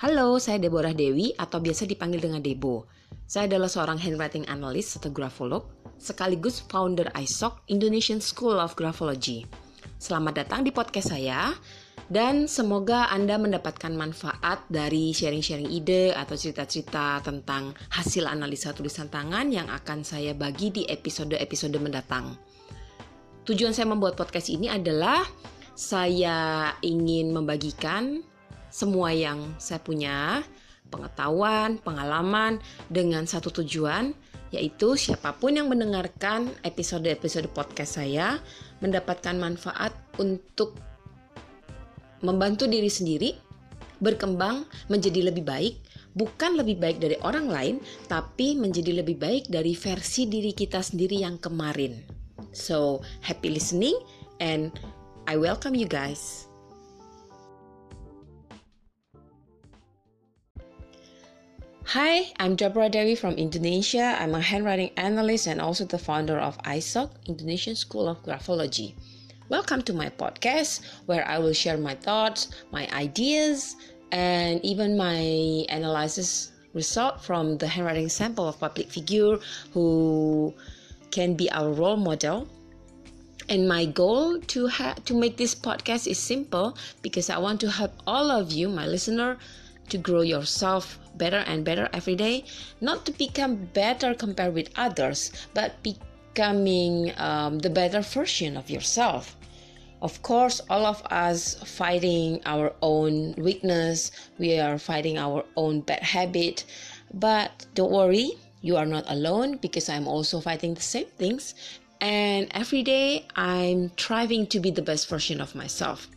Halo, saya Deborah Dewi atau biasa dipanggil dengan Debo. Saya adalah seorang handwriting analyst atau grafolog, sekaligus founder ISOC, Indonesian School of Graphology. Selamat datang di podcast saya, dan semoga Anda mendapatkan manfaat dari sharing-sharing ide atau cerita-cerita tentang hasil analisa tulisan tangan yang akan saya bagi di episode-episode mendatang. Tujuan saya membuat podcast ini adalah saya ingin membagikan semua yang saya punya, pengetahuan, pengalaman dengan satu tujuan yaitu siapa pun yang mendengarkan episode-episode podcast saya mendapatkan manfaat untuk membantu diri sendiri berkembang menjadi lebih baik, bukan lebih baik dari orang lain, tapi menjadi lebih baik dari versi diri kita sendiri yang kemarin. So, happy listening and I welcome you guys. Hi, I'm Deborah Dewi from Indonesia. I'm a handwriting analyst and also the founder of ISOC, Indonesian School of Graphology. Welcome to my podcast where I will share my thoughts, my ideas, and even my analysis result from the handwriting sample of public figure who can be our role model. And my goal to ha- to make this podcast is simple because I want to help all of you, my listener, to grow yourself better and better every day, not to become better compared with others, but becoming um, the better version of yourself. Of course, all of us fighting our own weakness, we are fighting our own bad habit, but don't worry, you are not alone because I'm also fighting the same things. And every day I'm striving to be the best version of myself.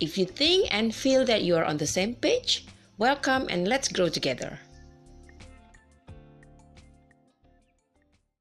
If you think and feel that you are on the same page, welcome and let's grow together.